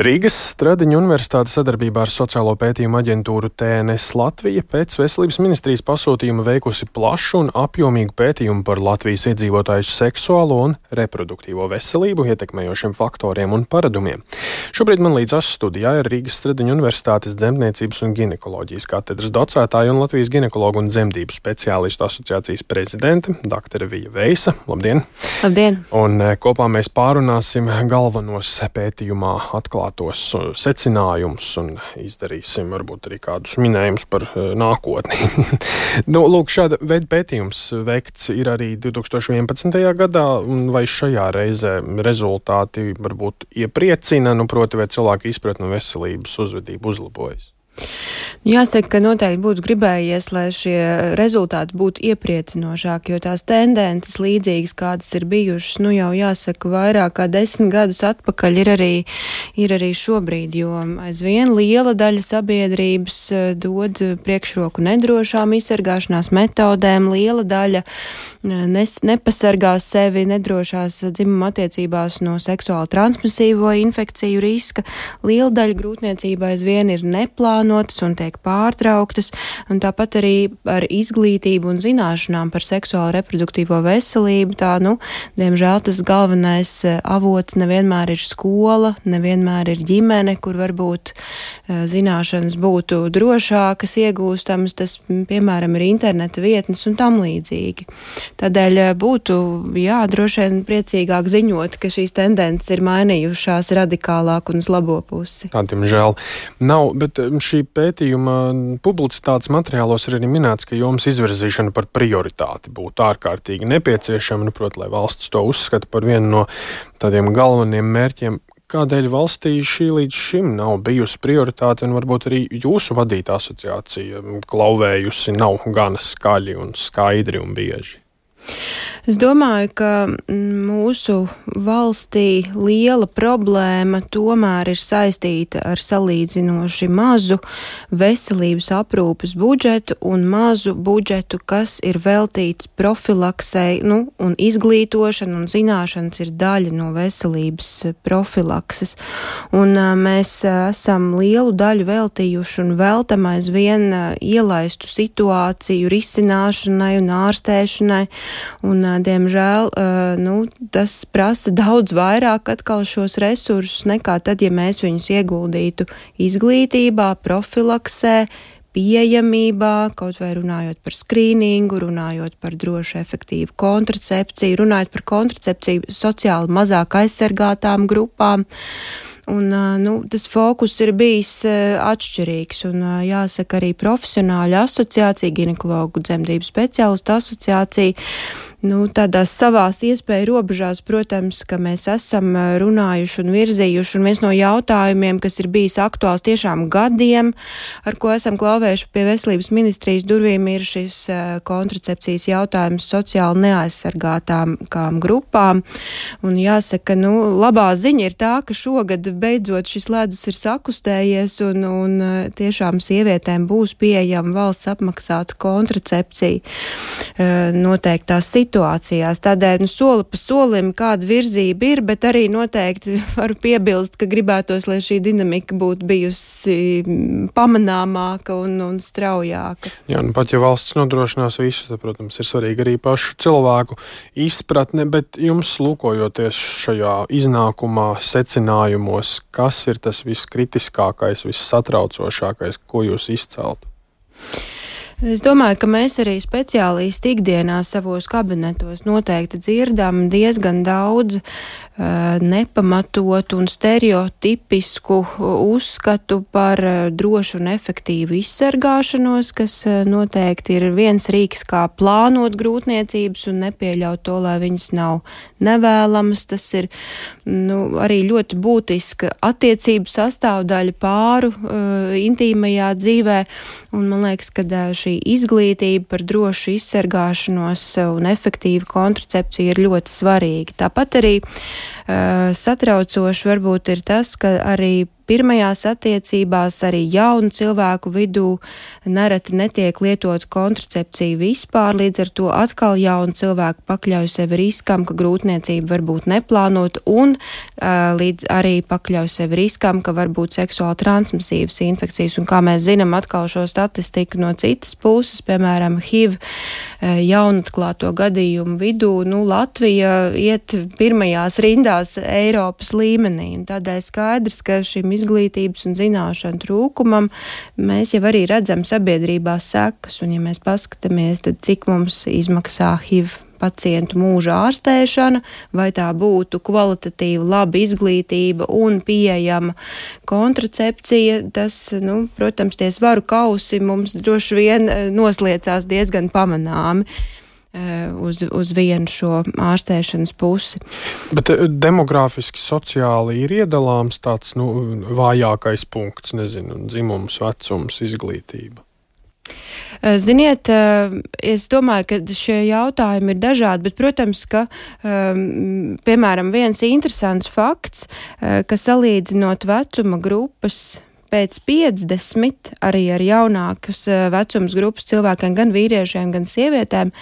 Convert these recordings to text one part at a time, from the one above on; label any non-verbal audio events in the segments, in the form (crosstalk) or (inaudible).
Rīgas Stradiņa universitāte sadarbībā ar Sociālo pētījumu aģentūru TNS Latvija pēc veselības ministrijas pasūtījuma veikusi plašu un apjomīgu pētījumu par Latvijas iedzīvotāju seksuālo un reproduktīvo veselību ietekmējošiem faktoriem un paradumiem. Šobrīd man līdzās studijā ir Rīgas Stradiņa universitātes dzemdniecības un ginekoloģijas katedras docētāja un Latvijas ginekologu un dzemdību speciālistu asociācijas prezidente dr. Vija Veisa. Labdien! Labdien! Un eh, kopā mēs pārunāsim galvenos pētījumā atklātos atklātos uh, secinājumus un izdarīsim varbūt arī kādus minējumus par uh, nākotni. (laughs) nu, lūk, šāda veida pētījums veikts ir arī 2011. gadā, vai šajā reizē rezultāti varbūt iepriecina, nu, proti, vai cilvēki izpratne veselības uzvedību uzlabojas? Jāsaka, ka noteikti būtu gribējies, lai šie rezultāti būtu iepriecinošāki, jo tās tendences līdzīgas, kādas ir bijušas, nu jau jāsaka, vairāk kā desmit gadus atpakaļ ir arī, ir arī šobrīd, jo aizvien liela daļa sabiedrības eh, dod priekšroku nedrošām izsargāšanās metodēm, liela daļa eh, nes, nepasargā sevi nedrošās dzimuma attiecībās no seksuāli transmisīvo infekciju riska, liela daļa grūtniecība aizvien ir neplānotas un tiek pārtrauktas, un tāpat arī ar izglītību un zināšanām par seksuālo reproduktīvo veselību. Tā, nu, diemžēl tas galvenais eh, avots nevienmēr ir skola, nevienmēr ir ģimene, kur varbūt eh, zināšanas būtu drošākas, iegūstamas, tas, piemēram, ir interneta vietnes un tam līdzīgi. Tādēļ eh, būtu, jā, droši vien priecīgāk ziņot, ka šīs tendences ir mainījušās radikālāk un uz labo pusi. Tā, diemžēl, nav, bet šī pētījuma publicitātes materiālos ir arī minēts, ka jomas izvirzīšana par prioritāti būtu ārkārtīgi nepieciešama, nu, proti, lai valsts to uzskata par vienu no tādiem galveniem mērķiem. Kādēļ valstī šī līdz šim nav bijusi prioritāte, un varbūt arī jūsu vadītā asociācija klauvējusi nav gana skaļi un skaidri un bieži? Es domāju, ka mm, mūsu valstī liela problēma tomēr ir saistīta ar salīdzinoši mazu veselības aprūpas budžetu un mazu budžetu, kas ir veltīts profilaksei, nu, un izglītošana un zināšanas ir daļa no veselības profilakses. Un mēs esam lielu daļu veltījuši un veltam aizvien ielaistu situāciju risināšanai un ārstēšanai. Un, diemžēl, nu, tas prasa daudz vairāk atkal šos resursus nekā tad, ja mēs viņus ieguldītu izglītībā, profilaksē, pieejamībā, kaut vai runājot par skrīningu, runājot par drošu, efektīvu kontracepciju, runājot par kontracepciju sociāli mazāk aizsargātām grupām. Un, nu, tas fokus ir bijis atšķirīgs. Un, jāsaka, arī profesionāļu asociācija, ginekologu dzemdību speciālistu asociācija nu, tādās savās iespēju robežās, protams, ka mēs esam runājuši un virzījuši, un viens no jautājumiem, kas ir bijis aktuāls tiešām gadiem, ar ko esam klauvējuši pie veselības ministrijas durvīm, ir šis kontracepcijas jautājums sociāli neaizsargātām grupām. Un jāsaka, nu, labā ziņa ir tā, ka šogad beidzot šis ledus ir sakustējies, un, un tiešām sievietēm būs pieejama valsts apmaksāta kontracepcija noteiktās situācijās situācijās. Tādēļ nu, soli pa solim kāda virzība ir, bet arī noteikti (laughs) varu piebilst, ka gribētos, lai šī dinamika būtu bijusi mm, pamanāmāka un, un straujāka. Jā, nu pat ja valsts nodrošinās visu, tad, protams, ir svarīgi arī pašu cilvēku izpratne, bet jums lūkojoties šajā iznākumā, secinājumos, kas ir tas viskritiskākais, vissatraucošākais, ko jūs izceltu? Es domāju, ka mēs arī speciālisti ikdienā savos kabinetos noteikti dzirdam diezgan daudz nepamatotu un stereotipisku uzskatu par eh, drošu un efektīvu izsargāšanos, kas eh, noteikti ir viens rīks, kā plānot grūtniecības un nepieļaut to, lai viņas nav nevēlamas. Tas ir nu, arī ļoti būtiska attiecību sastāvdaļa pāru intīmajā dzīvē, un man liekas, ka šī izglītība par drošu izsargāšanos un efektīvu kontracepciju ir ļoti svarīga. Tāpat arī uh, satraucoši varbūt ir tas, ka arī pirmajās attiecībās, arī jaunu cilvēku vidū nereti netiek lietot kontracepcija vispār, līdz ar to atkal jaunu cilvēku pakļauj sevi riskam, ka grūtniecība var būt neplānota un uh, līdz arī pakļauj sevi riskam, ka var būt seksuāli transmisīvas infekcijas. Un kā mēs zinām atkal šo statistiku no citas puses, piemēram, HIV jaunatklāto gadījumu vidū, nu, Latvija iet pirmajās rindās Eiropas līmenī. Tādēļ skaidrs, ka šim izglītības un zināšanu trūkumam mēs jau arī redzam sabiedrībā sekas, un ja mēs paskatāmies, tad cik mums izmaksā HIV pacientu mūža ārstēšana, vai tā būtu kvalitatīva, laba izglītība un pieejama kontracepcija, tas, nu, protams, tie svaru kausi mums droši vien nosliecās diezgan pamanāmi. Eh, uz, uz vienu šo ārstēšanas pusi. Bet eh, demogrāfiski, sociāli ir iedalāms tāds nu, vājākais punkts, nezinu, dzimums, vecums, izglītība. Eh, ziniet, es domāju, ka šie jautājumi ir dažādi, bet, protams, ka, piemēram, viens interesants fakts, ka salīdzinot vecuma grupas pēc 50 arī ar jaunākas vecums grupas cilvēkiem, gan vīriešiem, gan sievietēm,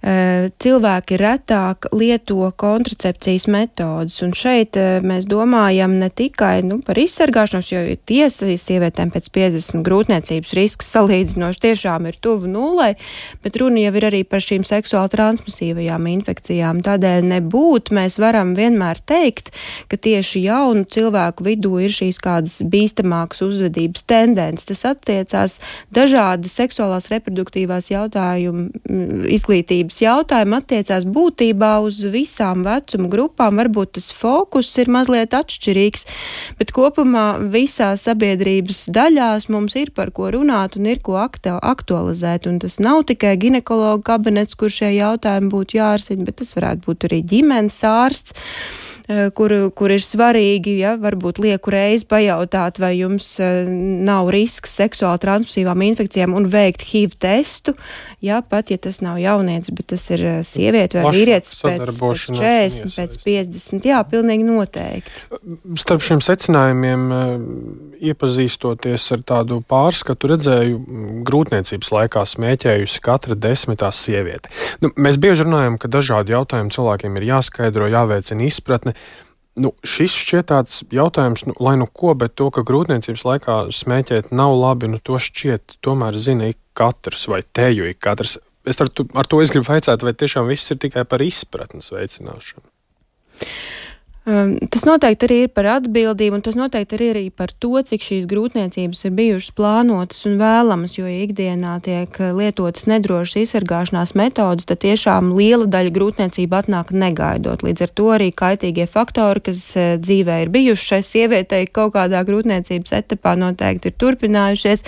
cilvēki retāk lieto kontracepcijas metodas. Un šeit eh, mēs domājam ne tikai nu, par izsargāšanos, jo tiesa sievietēm pēc 50 grūtniecības risks salīdzinoši tiešām ir tuvu nulai, bet runa jau ir arī par šīm seksuāli transmisīvajām infekcijām. Tādēļ nebūtu mēs varam vienmēr teikt, ka tieši jaunu cilvēku vidū ir šīs kādas bīstamākas uzvedības tendences. Tas attiecās dažādas seksuālās reproduktīvās jautājumu izglītības veselības jautājumi attiecās būtībā uz visām vecuma grupām. Varbūt tas fokus ir mazliet atšķirīgs, bet kopumā visā sabiedrības daļās mums ir par ko runāt un ir ko aktualizēt. Un tas nav tikai ginekologa kabinets, kur šie jautājumi būtu jārisina, bet tas varētu būt arī ģimenes ārsts kur, kur ir svarīgi, ja varbūt lieku reizi pajautāt, vai jums eh, nav risks seksuāli transmisīvām infekcijām un veikt HIV testu, ja pat, ja tas nav jaunietis, bet tas ir eh, sieviete vai Plaša vīrietis pēc, pēc 40, pēc 50, jā, pilnīgi noteikti. Starp šiem secinājumiem iepazīstoties ar tādu pārskatu, redzēju, grūtniecības laikā smēķējusi katra desmitā sieviete. Nu, mēs bieži runājam, ka dažādi jautājumi cilvēkiem ir jāskaidro, jāveicina izpratne. Nu, šis šķiet tāds jautājums, nu, lai nu ko, bet to, ka grūtniecības laikā smēķēt nav labi, nu, to šķiet tomēr zina ik katrs vai teju ik katrs. Es ar, tu, ar to es gribu vaicāt, vai tiešām viss ir tikai par izpratnes veicināšanu. Um, tas noteikti arī ir par atbildību, un tas noteikti arī, arī par to, cik šīs grūtniecības ir bijušas plānotas un vēlamas, jo ja ikdienā tiek lietotas nedrošas izsargāšanās metodas, tad tiešām liela daļa grūtniecība atnāk negaidot. Līdz ar to arī kaitīgie faktori, kas uh, dzīvē ir bijuši šai sievietei, kaut kādā grūtniecības etapā noteikti ir turpinājušies.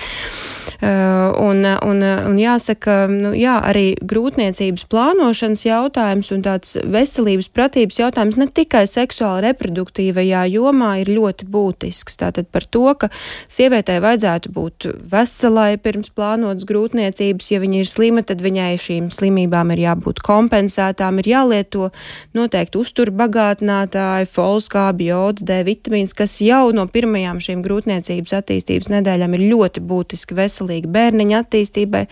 Uh, un, un, un jāsaka, nu, jā, arī grūtniecības plānošanas jautājums un tāds veselības pratības jautājums ne tikai seksuāls seksuāli reproduktīvajā jomā ir ļoti būtisks. Tātad par to, ka sievietei vajadzētu būt veselai pirms plānotas grūtniecības, ja viņa ir slima, tad viņai šīm slimībām ir jābūt kompensētām, ir jālieto noteikti uzturbagātinātāji, folskābi, jods, D vitamīns, kas jau no pirmajām šīm grūtniecības attīstības nedēļām ir ļoti būtiski veselīgi bērniņa attīstībai.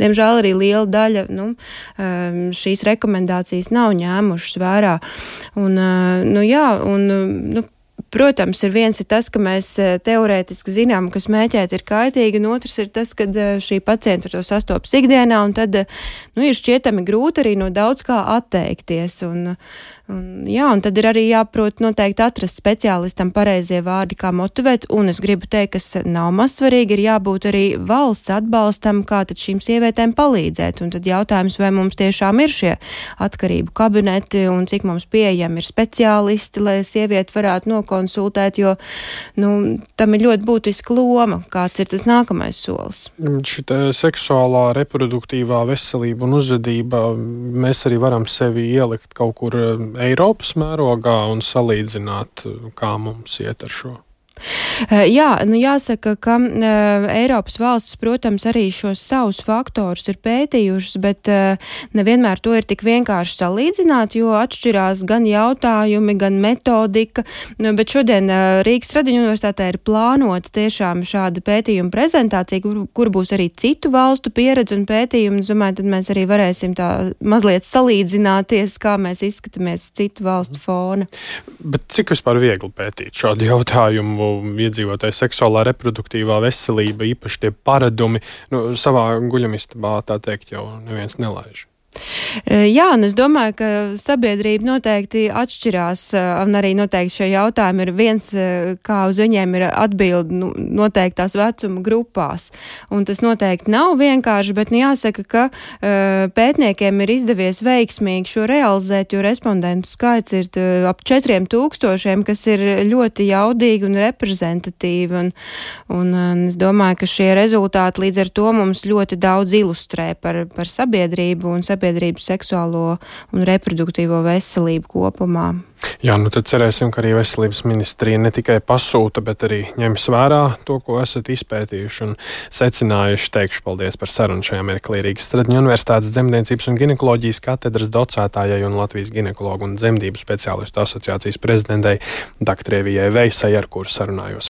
Diemžēl arī liela daļa nu, um, šīs rekomendācijas nav ņēmušas vērā. Un, uh, nu, jā, jā, un, nu, Protams, ir viens ir tas, ka mēs eh, teorētiski zinām, ka smēķēt ir kaitīgi, un otrs ir tas, ka eh, šī pacienta to sastopas ikdienā, un tad eh, nu, ir šķietami grūti arī no daudz kā atteikties. Un, Un, jā, un tad ir arī jāprot noteikti atrast speciālistam pareizie vārdi, kā motivēt, un es gribu teikt, kas nav maz svarīgi, ir jābūt arī valsts atbalstam, kā tad šīm sievietēm palīdzēt. Un tad jautājums, vai mums tiešām ir šie atkarību kabineti un cik mums pieejami ir speciālisti, lai sievieti varētu nokonsultēt, jo nu, tam ir ļoti būtiska loma, kāds ir tas nākamais solis. Šī seksuālā, reproduktīvā veselība un uzvedība, mēs arī varam sevi ielikt kaut kur Eiropas mērogā un salīdzināt, kā mums iet ar šo? Jā, nu jāsaka, ka Eiropas valstis, protams, arī šos savus faktorus ir pētījušas, bet nevienmēr to ir tik vienkārši salīdzināt, jo atšķirās gan jautājumi, gan metodika. Nu, bet šodien Rīgas Tradiņu universitātē ir plānota tiešām šāda pētījuma prezentācija, kur, kur būs arī citu valstu pieredze un pētījumi. Es domāju, tad mēs arī varēsim tā mazliet salīdzināties, kā mēs izskatāmies uz citu valstu fona. Bet cik vispār viegli pētīt šādu jautājumu? Iedzīvotāju seksuālā reproduktīvā veselība, īpaši tie paradumi, nu, savā guļamistabā tā teikt jau neviens nelaiž. Jā, un es domāju, ka sabiedrība noteikti atšķirās, un arī noteikti šie jautājumi ir viens, kā uz viņiem ir atbildi nu, noteiktās vecuma grupās. Un tas noteikti nav vienkārši, bet nu, jāsaka, ka pētniekiem ir izdevies veiksmīgi šo realizēt, jo respondentu skaits ir ap 4000, kas ir ļoti jaudīgi un reprezentatīvi. Un, un, un es domāju, ka šie rezultāti līdz ar to mums ļoti daudz ilustrē par, par sabiedrību un sabiedrību sabiedrības seksuālo un reproduktīvo veselību kopumā. Jā, nu tad cerēsim, ka arī veselības ministrija ne tikai pasūta, bet arī ņems vērā to, ko esat izpētījuši un secinājuši. Teikšu paldies par sarunu šajā mirklī Rīgas Stradņu Universitātes dzemdniecības un ginekoloģijas katedras docētājai un Latvijas ginekologu un dzemdību speciālistu asociācijas prezidentei Daktrievijai Veisai, ar kuru sarunājos.